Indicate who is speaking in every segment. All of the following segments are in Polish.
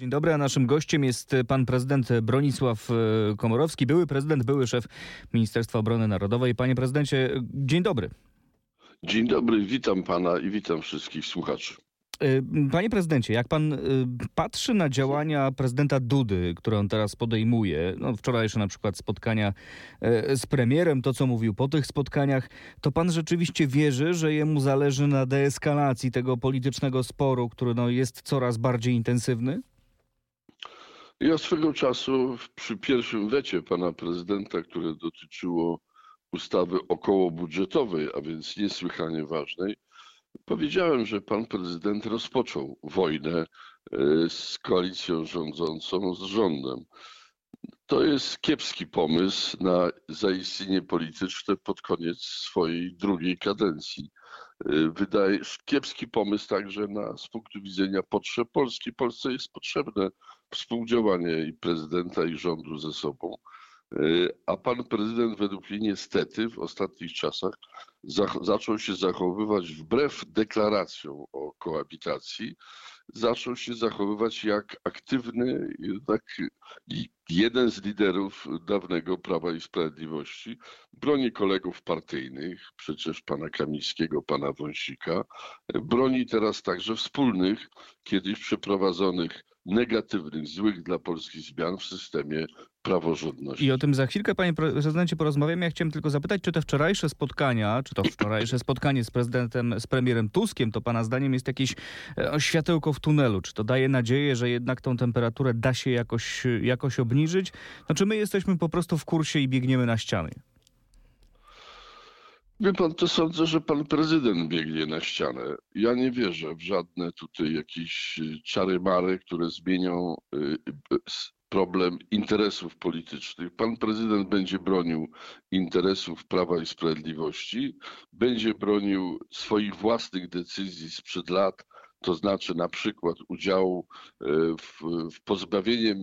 Speaker 1: Dzień dobry, a naszym gościem jest pan prezydent Bronisław e, Komorowski, były prezydent, były szef Ministerstwa Obrony Narodowej. Panie prezydencie, dzień dobry.
Speaker 2: Dzień dobry, witam pana i witam wszystkich słuchaczy.
Speaker 1: E, panie prezydencie, jak pan e, patrzy na działania prezydenta Dudy, które on teraz podejmuje, no wczorajsze na przykład spotkania z premierem, to co mówił po tych spotkaniach, to pan rzeczywiście wierzy, że jemu zależy na deeskalacji tego politycznego sporu, który no, jest coraz bardziej intensywny?
Speaker 2: Ja swego czasu przy pierwszym wecie pana prezydenta, które dotyczyło ustawy okołobudżetowej, a więc niesłychanie ważnej, powiedziałem, że pan prezydent rozpoczął wojnę e, z koalicją rządzącą, z rządem. To jest kiepski pomysł na zaistnienie polityczne pod koniec swojej drugiej kadencji. Y, wydaje kiepski pomysł także na, z punktu widzenia potrzeb Polski. Polsce jest potrzebne współdziałanie i prezydenta, i rządu ze sobą. Y, a pan prezydent według mnie niestety w ostatnich czasach zaczął się zachowywać wbrew deklaracjom o koabitacji, zaczął się zachowywać jak aktywny jednak jeden z liderów dawnego Prawa i Sprawiedliwości. Broni kolegów partyjnych, przecież pana Kamińskiego, pana Wąsika. Broni teraz także wspólnych, kiedyś przeprowadzonych negatywnych, złych dla Polski zmian w systemie praworządności.
Speaker 1: I o tym za chwilkę, panie prezydencie, porozmawiamy. Ja chciałem tylko zapytać, czy te wczorajsze spotkania, czy to wczorajsze spotkanie z prezydentem, z premierem Tuskiem, to pana zdaniem jest jakieś e, światełko w tunelu? Czy to daje nadzieję, że jednak tą temperaturę da się jakoś, jakoś obniżyć? Znaczy my jesteśmy po prostu w kursie i biegniemy na ściany.
Speaker 2: Wie pan, to sądzę, że pan prezydent biegnie na ścianę. Ja nie wierzę w żadne tutaj jakieś czary mary, które zmienią y, y, problem interesów politycznych. Pan prezydent będzie bronił interesów Prawa i Sprawiedliwości, będzie bronił swoich własnych decyzji sprzed lat, to znaczy na przykład udziału w, w pozbawieniem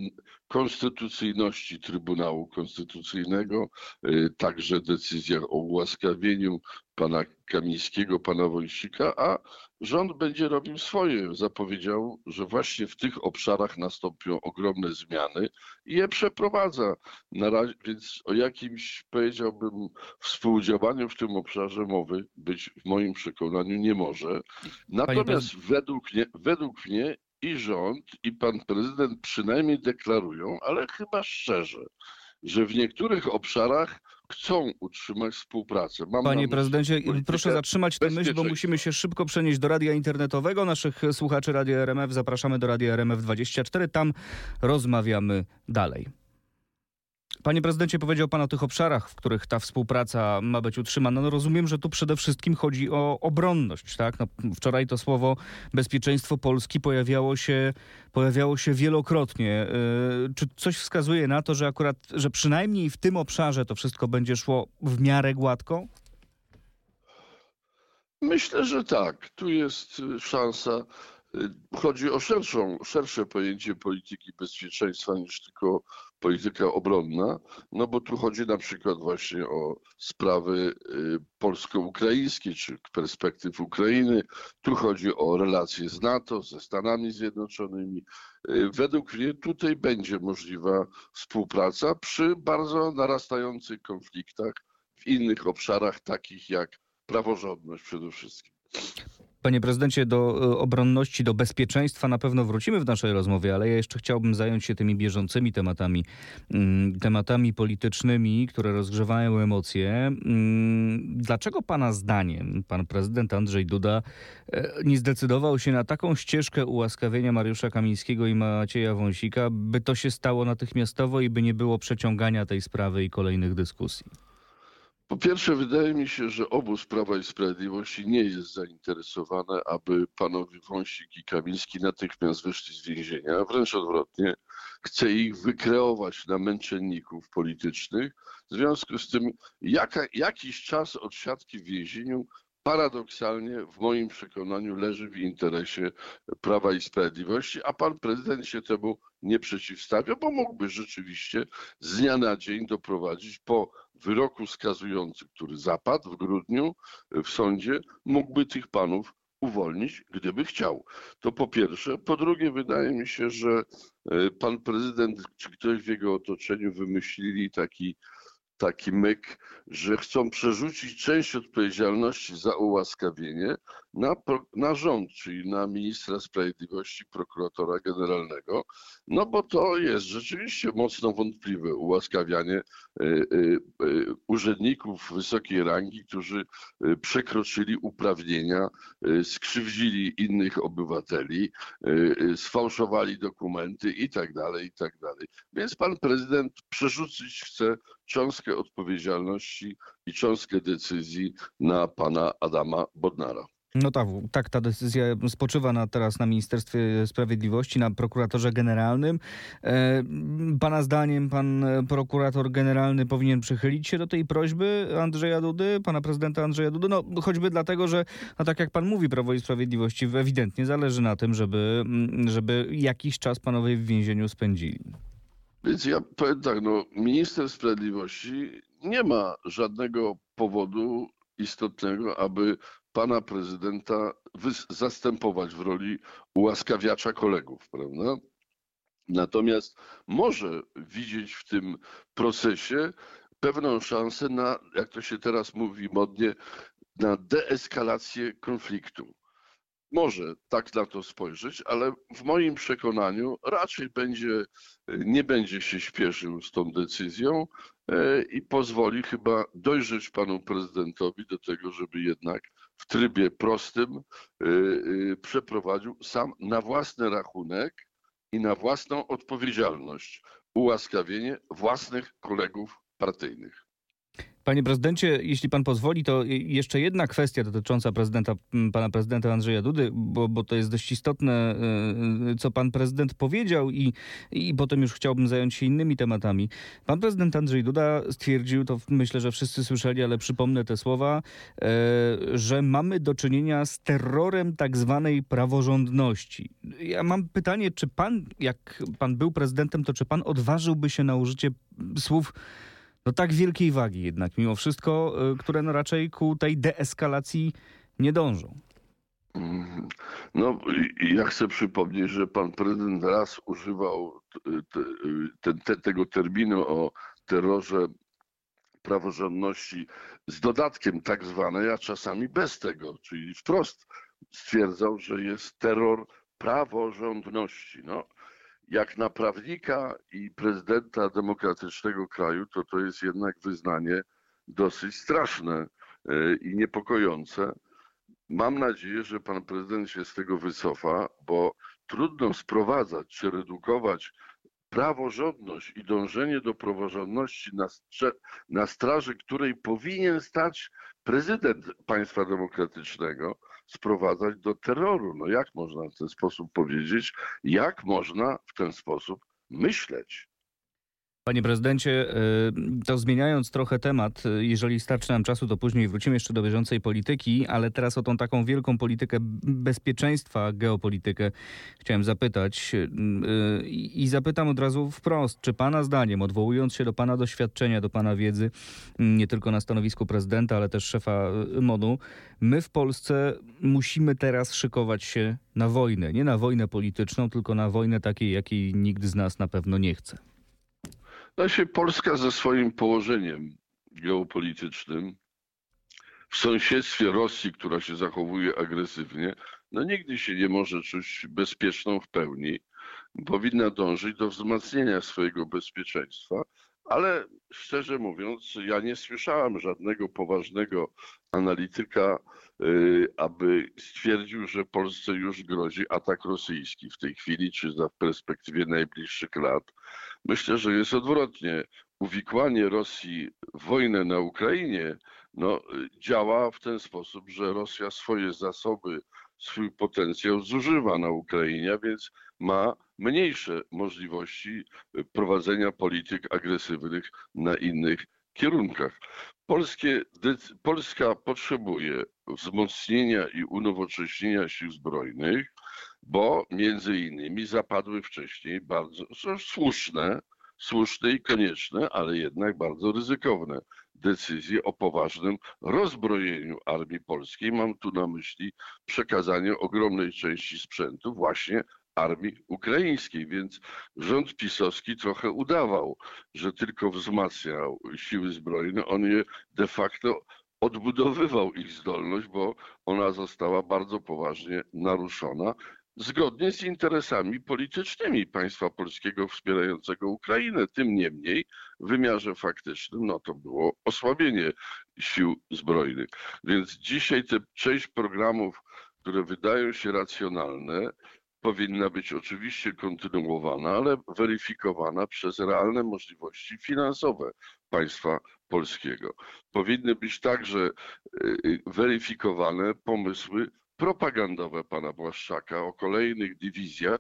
Speaker 2: konstytucyjności Trybunału Konstytucyjnego, e, także decyzjach o ułaskawieniu pana Kamińskiego, pana Wojcika, a rząd będzie robił swoje. Zapowiedział, że właśnie w tych obszarach nastąpią ogromne zmiany i je przeprowadza. Na razie, więc o jakimś, powiedziałbym, współdziałaniu w tym obszarze mowy być w moim przekonaniu nie może. Natomiast według mnie, według mnie i rząd, i pan prezydent przynajmniej deklarują, ale chyba szczerze, że w niektórych obszarach chcą utrzymać współpracę.
Speaker 1: Mam Panie prezydencie, proszę zatrzymać tę myśl, bo musimy się szybko przenieść do radia internetowego. Naszych słuchaczy Radia RMF zapraszamy do Radia RMF 24. Tam rozmawiamy dalej. Panie prezydencie, powiedział pan o tych obszarach, w których ta współpraca ma być utrzymana. No rozumiem, że tu przede wszystkim chodzi o obronność. Tak? No, wczoraj to słowo bezpieczeństwo Polski pojawiało się, pojawiało się wielokrotnie. Yy, czy coś wskazuje na to, że akurat, że przynajmniej w tym obszarze to wszystko będzie szło w miarę gładko?
Speaker 2: Myślę, że tak. Tu jest szansa Chodzi o szerszą, szersze pojęcie polityki bezpieczeństwa niż tylko polityka obronna, no bo tu chodzi na przykład właśnie o sprawy y, polsko-ukraińskie czy perspektyw Ukrainy, tu chodzi o relacje z NATO, ze Stanami Zjednoczonymi. Y, według mnie tutaj będzie możliwa współpraca przy bardzo narastających konfliktach w innych obszarach, takich jak praworządność przede wszystkim.
Speaker 1: Panie prezydencie, do e, obronności, do bezpieczeństwa na pewno wrócimy w naszej rozmowie, ale ja jeszcze chciałbym zająć się tymi bieżącymi tematami, mm, tematami politycznymi, które rozgrzewają emocje. Mm, dlaczego pana zdaniem pan prezydent Andrzej Duda e, nie zdecydował się na taką ścieżkę ułaskawienia Mariusza Kamińskiego i Macieja Wąsika, by to się stało natychmiastowo i by nie było przeciągania tej sprawy i kolejnych dyskusji?
Speaker 2: Po pierwsze, wydaje mi się, że obóz Prawa i Sprawiedliwości nie jest zainteresowany, aby panowie Wąsik i Kamiński natychmiast wyszli z więzienia. Wręcz odwrotnie, chce ich wykreować na męczenników politycznych. W związku z tym, jaka, jakiś czas odsiadki w więzieniu paradoksalnie w moim przekonaniu leży w interesie Prawa i Sprawiedliwości, a pan prezydent się temu nie przeciwstawia, bo mógłby rzeczywiście z dnia na dzień doprowadzić po wyroku skazującym, który zapadł w grudniu w sądzie, mógłby tych panów uwolnić, gdyby chciał. To po pierwsze. Po drugie, wydaje mi się, że e, pan prezydent czy ktoś w jego otoczeniu wymyślili taki taki myk, że chcą przerzucić część odpowiedzialności za ułaskawienie na, na rząd, czyli na ministra sprawiedliwości, prokuratora generalnego, no bo to jest rzeczywiście mocno wątpliwe ułaskawianie y, y, y, urzędników wysokiej rangi, którzy przekroczyli uprawnienia, skrzywdzili innych obywateli, sfałszowali dokumenty i tak tak. Więc pan prezydent przerzucić chce cząstkę odpowiedzialności i cząstkę decyzji na pana Adama Bodnara.
Speaker 1: No tak, tak, ta decyzja spoczywa na, teraz na Ministerstwie Sprawiedliwości, na prokuratorze generalnym. E, pana zdaniem pan prokurator generalny powinien przychylić się do tej prośby Andrzeja Dudy, pana prezydenta Andrzeja Dudy, no choćby dlatego, że no tak jak pan mówi, Prawo i Sprawiedliwości ewidentnie zależy na tym, żeby, żeby jakiś czas panowie w więzieniu spędzili.
Speaker 2: Więc ja powiem tak, no, minister sprawiedliwości nie ma żadnego powodu istotnego, aby pana prezydenta zastępować w roli ułaskawiacza kolegów, prawda? Natomiast może widzieć w tym procesie pewną szansę na, jak to się teraz mówi modnie, na deeskalację konfliktu może tak na to spojrzeć, ale w moim przekonaniu raczej będzie, nie będzie się śpieszył z tą decyzją e, i pozwoli chyba dojrzeć panu prezydentowi do tego, żeby jednak w trybie prostym e, e, przeprowadził sam na własny rachunek i na własną odpowiedzialność ułaskawienie własnych kolegów partyjnych.
Speaker 1: Panie prezydencie, jeśli pan pozwoli, to jeszcze jedna kwestia dotycząca prezydenta, pana prezydenta Andrzeja Dudy, bo, bo to jest dość istotne, e, co pan prezydent powiedział i, i potem już chciałbym zająć się innymi tematami. Pan prezydent Andrzej Duda stwierdził, to myślę, że wszyscy słyszeli, ale przypomnę te słowa, e, że mamy do czynienia z terrorem tak zwanej praworządności. Ja mam pytanie, czy pan, jak pan był prezydentem, to czy pan odważyłby się na użycie słów no tak wielkiej wagi jednak mimo wszystko, y, które no raczej ku tej deeskalacji nie dążą.
Speaker 2: No, ja chcę przypomnieć, że pan prezydent raz używał te, te, te, tego terminu o terrorze praworządności z dodatkiem tak zwanej, a czasami bez tego, czyli wprost stwierdzał, że jest terror praworządności. No, jak na prawnika i prezydenta demokratycznego kraju, to to jest jednak wyznanie dosyć straszne e, i niepokojące. Mam nadzieję, że pan prezydent się z tego wycofa, bo trudno sprowadzać czy redukować praworządność i dążenie do praworządności na, na straży której powinien stać prezydent państwa demokratycznego, sprowadzać do terroru. No jak można w ten sposób powiedzieć? Jak można w ten sposób myśleć?
Speaker 1: Panie prezydencie, y, to zmieniając trochę temat, y, jeżeli starczy nam czasu, to później wrócimy jeszcze do bieżącej polityki, ale teraz o tą taką wielką politykę bezpieczeństwa, geopolitykę chciałem zapytać y, i zapytam od razu wprost, czy pana zdaniem, odwołując się do pana doświadczenia, do pana wiedzy, nie tylko na stanowisku prezydenta, ale też szefa MONU, my w Polsce musimy teraz szykować się na wojnę, nie na wojnę polityczną, tylko na wojnę takiej, jakiej nikt z nas na pewno nie chce.
Speaker 2: Się Polska ze swoim położeniem geopolitycznym w sąsiedztwie Rosji, która się zachowuje agresywnie, no nigdy się nie może czuć bezpieczną w pełni. Powinna dążyć do wzmacniania swojego bezpieczeństwa, ale szczerze mówiąc, ja nie słyszałem żadnego poważnego analityka, y, aby stwierdził, że Polsce już grozi atak rosyjski w tej chwili, czy za perspektywie najbliższych lat. Myślę, że jest odwrotnie. Uwikłanie Rosji w wojnę na Ukrainie no, działa w ten sposób, że Rosja swoje zasoby, swój potencjał zużywa na Ukrainie, więc ma mniejsze możliwości prowadzenia polityk agresywnych na innych kierunkach. Polskie, Polska potrzebuje wzmocnienia i unowocześnienia sił zbrojnych, bo między innymi zapadły wcześniej bardzo słuszne słuszne i konieczne, ale jednak bardzo ryzykowne decyzje o poważnym rozbrojeniu armii polskiej. Mam tu na myśli przekazanie ogromnej części sprzętu właśnie armii ukraińskiej, więc rząd pisowski trochę udawał, że tylko wzmacniał siły zbrojne. On je de facto odbudowywał ich zdolność, bo ona została bardzo poważnie naruszona zgodnie z interesami politycznymi państwa polskiego wspierającego Ukrainę. Tym niemniej w wymiarze faktycznym no to było osłabienie sił zbrojnych. Więc dzisiaj te część programów, które wydają się racjonalne, powinna być oczywiście kontynuowana, ale weryfikowana przez realne możliwości finansowe państwa polskiego. Powinny być także y, y, weryfikowane pomysły propagandowe pana Błaszczaka o kolejnych dywizjach,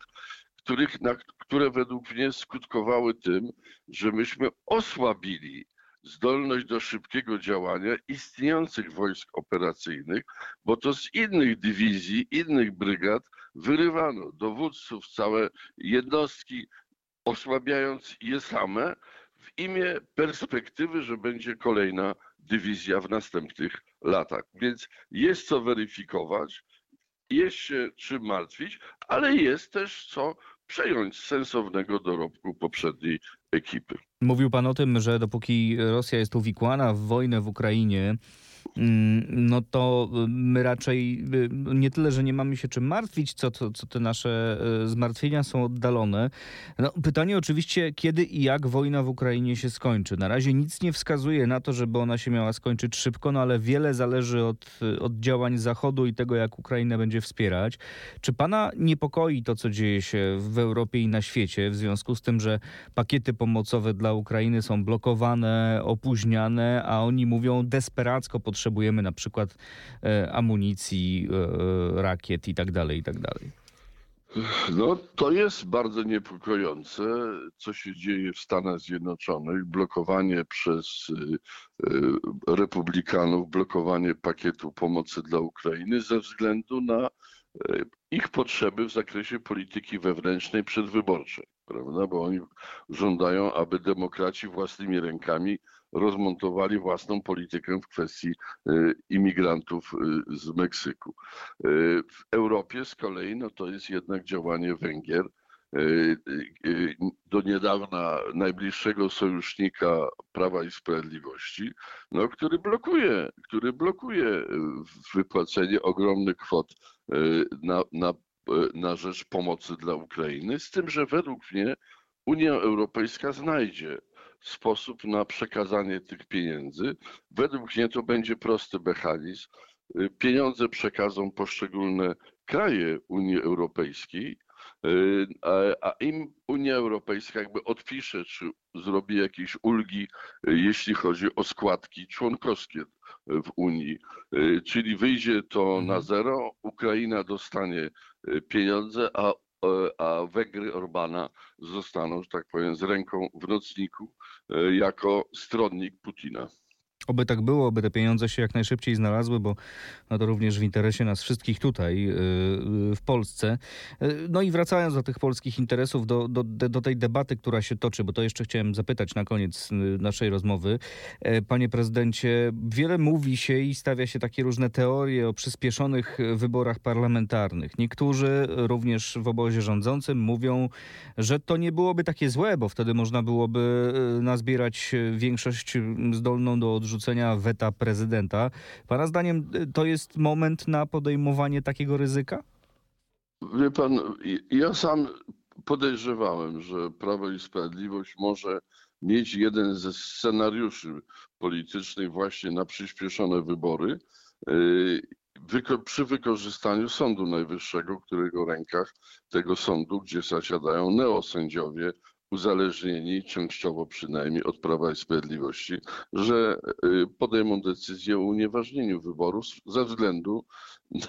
Speaker 2: których, na, które według mnie skutkowały tym, że myśmy osłabili zdolność do szybkiego działania istniejących wojsk operacyjnych, bo to z innych dywizji, innych brygad wyrywano dowódców, całe jednostki, osłabiając je same w imię perspektywy, że będzie kolejna dywizja w następnych latach. Więc jest co weryfikować, jest się czym martwić, ale jest też co przejąć sensownego dorobku poprzedniej ekipy.
Speaker 1: Mówił pan o tym, że dopóki Rosja jest uwikłana w wojnę w Ukrainie, no to y, my raczej y, nie tyle, że nie mamy się czym martwić, co, co, co te nasze y, zmartwienia są oddalone. No, pytanie oczywiście, kiedy i jak wojna w Ukrainie się skończy. Na razie nic nie wskazuje na to, żeby ona się miała skończyć szybko, no ale wiele zależy od, od działań Zachodu i tego, jak Ukraina będzie wspierać. Czy pana niepokoi to, co dzieje się w Europie i na świecie, w związku z tym, że pakiety pomocowe dla Ukrainy są blokowane, opóźniane, a oni mówią desperacko potrzebujemy na przykład e, amunicji, e, rakiet i tak dalej, i tak dalej.
Speaker 2: No, to jest bardzo niepokojące, co się dzieje w Stanach Zjednoczonych. Blokowanie przez e, republikanów, blokowanie pakietu pomocy dla Ukrainy ze względu na ich potrzeby w zakresie polityki wewnętrznej przedwyborczej, prawda? Bo oni żądają, aby demokraci własnymi rękami rozmontowali własną politykę w kwestii y, imigrantów y, z Meksyku. Y, w Europie z kolei no to jest jednak działanie Węgier, do niedawna najbliższego sojusznika Prawa i Sprawiedliwości, no, który blokuje, który blokuje wypłacenie ogromnych kwot na, na, na rzecz pomocy dla Ukrainy, z tym, że według mnie Unia Europejska znajdzie sposób na przekazanie tych pieniędzy. Według mnie to będzie prosty mechanizm. Pieniądze przekazą poszczególne kraje Unii Europejskiej, y, a im Unia Europejska jakby odpisze, czy zrobi jakieś ulgi, y, jeśli chodzi o składki członkowskie w Unii. Czyli wyjdzie to na mhm. zero, Ukraina dostanie pieniądze, a E, a Węgry Orbana zostaną, że tak powiem, z ręką w nocniku e, jako stronnik Putina.
Speaker 1: Oby tak było, oby te pieniądze się jak najszybciej znalazły, bo no to również w interesie nas wszystkich tutaj yy, w Polsce. Yy, no i wracając do tych polskich interesów, do, do, do tej debaty, która się toczy, bo to jeszcze chciałem zapytać na koniec naszej rozmowy. Panie prezydencie, wiele mówi się i stawia się takie różne teorie o przyspieszonych wyborach parlamentarnych. Niektórzy, również w obozie rządzącym, mówią, że to nie byłoby takie złe, bo wtedy można byłoby nazbierać większość zdolną do odrzucenia odrzucenia weta prezydenta. Pana zdaniem y, to jest moment na podejmowanie takiego ryzyka?
Speaker 2: Wie pan, ja sam podejrzewałem, że Prawo i Sprawiedliwość może mieć jeden ze scenariuszy politycznych właśnie na przyspieszone wybory y, przy wykorzystaniu Sądu Najwyższego, którego rękach tego sądu, gdzie zasiadają neosędziowie, uzależnieni częściowo przynajmniej od Prawa i Sprawiedliwości, że y, podejmą decyzję o unieważnieniu wyborów ze względu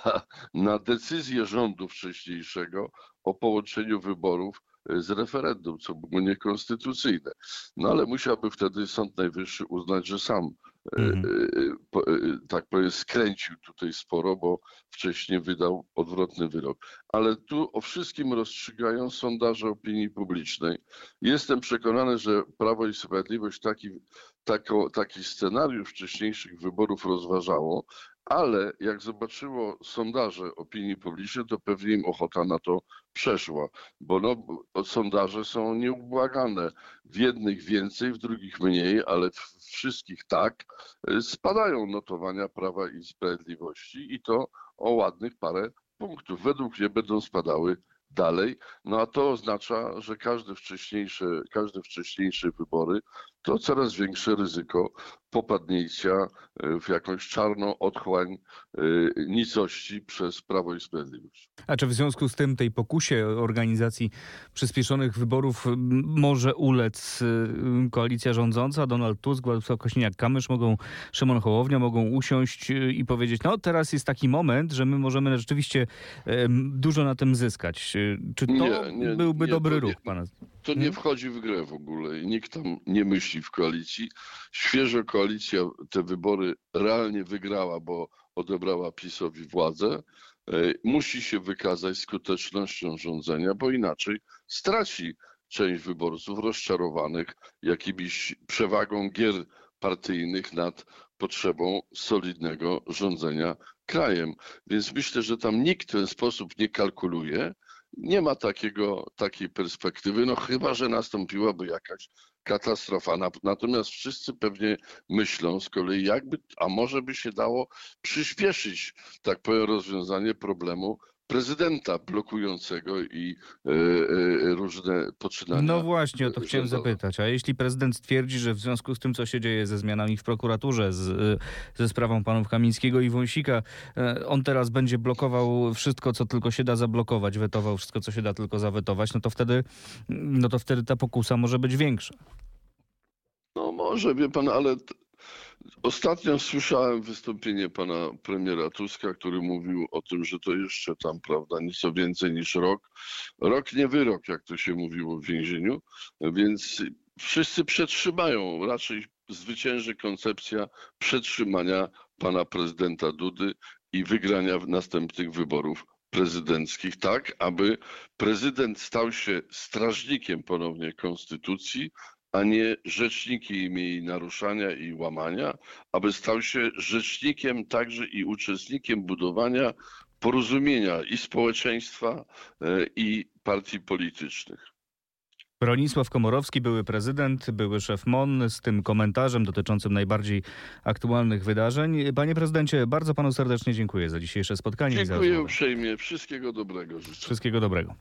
Speaker 2: na, na decyzję rządu wcześniejszego o połączeniu wyborów y, z referendum, co było niekonstytucyjne. No ale musiałby wtedy Sąd Najwyższy uznać, że sam
Speaker 1: Mhm.
Speaker 2: e, po- e, tak powiem, skręcił tutaj sporo, bo wcześniej wydał odwrotny wyrok. Ale tu o wszystkim rozstrzygają sondaże opinii publicznej. Jestem przekonany, że Prawo i Sprawiedliwość taki, taki scenariusz wcześniejszych wyborów rozważało, ale jak zobaczyło sondaże opinii publicznej, to pewnie im ochota na to przeszła, bo no, sondaże są nieubłagane. W jednych więcej, w drugich mniej, ale w wszystkich tak. Y, Spadają notowania Prawa i Sprawiedliwości i to o ładnych parę punktów. Według mnie będą spadały dalej. No a to oznacza, że każde wcześniejsze, każde wcześniejsze wybory to coraz większe ryzyko popadnięcia y, w jakąś czarną otchłań y, nicości przez Prawo i Sprawiedliwość.
Speaker 1: A czy w związku z tym tej pokusie organizacji przyspieszonych wyborów może ulec y, koalicja rządząca? Donald Tusk, Władysław Kośniak-Kamysz, mogą, Szymon Hołownia mogą usiąść i powiedzieć, no teraz jest taki moment, że my możemy rzeczywiście dużo na tym zyskać. Czy to
Speaker 2: Nie, nie,
Speaker 1: byłby
Speaker 2: nie,
Speaker 1: dobry
Speaker 2: to
Speaker 1: ruch pana?
Speaker 2: To nie
Speaker 1: Hmm?
Speaker 2: wchodzi w grę w ogóle i nikt tam nie myśli w koalicji. Świeżo koalicja te wybory realnie wygrała, bo odebrała PiSowi władzę. E, Musi się wykazać skutecznością rządzenia, bo inaczej straci część wyborców rozczarowanych jakimiś przewagą gier partyjnych nad potrzebą solidnego rządzenia krajem. Więc myślę, że tam nikt w ten sposób nie kalkuluje. Nie ma takiego, takiej perspektywy, no chyba, że nastąpiłaby jakaś katastrofa. Na- Natomiast wszyscy pewnie myślą z kolei, jakby, a może by się dało przyspieszyć, tak powiem, rozwiązanie problemu prezydenta blokującego i e, e, różne poczynania.
Speaker 1: No właśnie, o to chciałem
Speaker 2: rządowe.
Speaker 1: zapytać. A jeśli prezydent stwierdzi, że w związku z tym, co się dzieje ze zmianami w prokuraturze, z, y, ze sprawą panów Kamińskiego i Wąsika, e, on teraz będzie blokował wszystko, co tylko się da zablokować, wetował wszystko, co się da tylko zawetować, no to wtedy, no to wtedy ta pokusa może być większa.
Speaker 2: No może, wie pan, ale ostatnio słyszałem wystąpienie pana premiera Tuska, który mówił o tym, że to jeszcze tam, prawda, nieco więcej niż rok. Rok nie wyrok, jak to się mówiło w więzieniu, więc wszyscy przetrzymają. Raczej zwycięży koncepcja przetrzymania pana prezydenta Dudy i wygrania następnych wyborów prezydenckich, tak aby prezydent stał się strażnikiem ponownie konstytucji, a nie rzecznikiem jej naruszania i łamania, aby stał się rzecznikiem także i uczestnikiem budowania porozumienia i społeczeństwa, e, i partii politycznych.
Speaker 1: Bronisław Komorowski, były prezydent, były szef MON z tym komentarzem dotyczącym najbardziej aktualnych wydarzeń. Panie prezydencie, bardzo panu serdecznie dziękuję za dzisiejsze spotkanie i za
Speaker 2: Dziękuję uprzejmie. Wszystkiego dobrego życzę.
Speaker 1: Wszystkiego dobrego.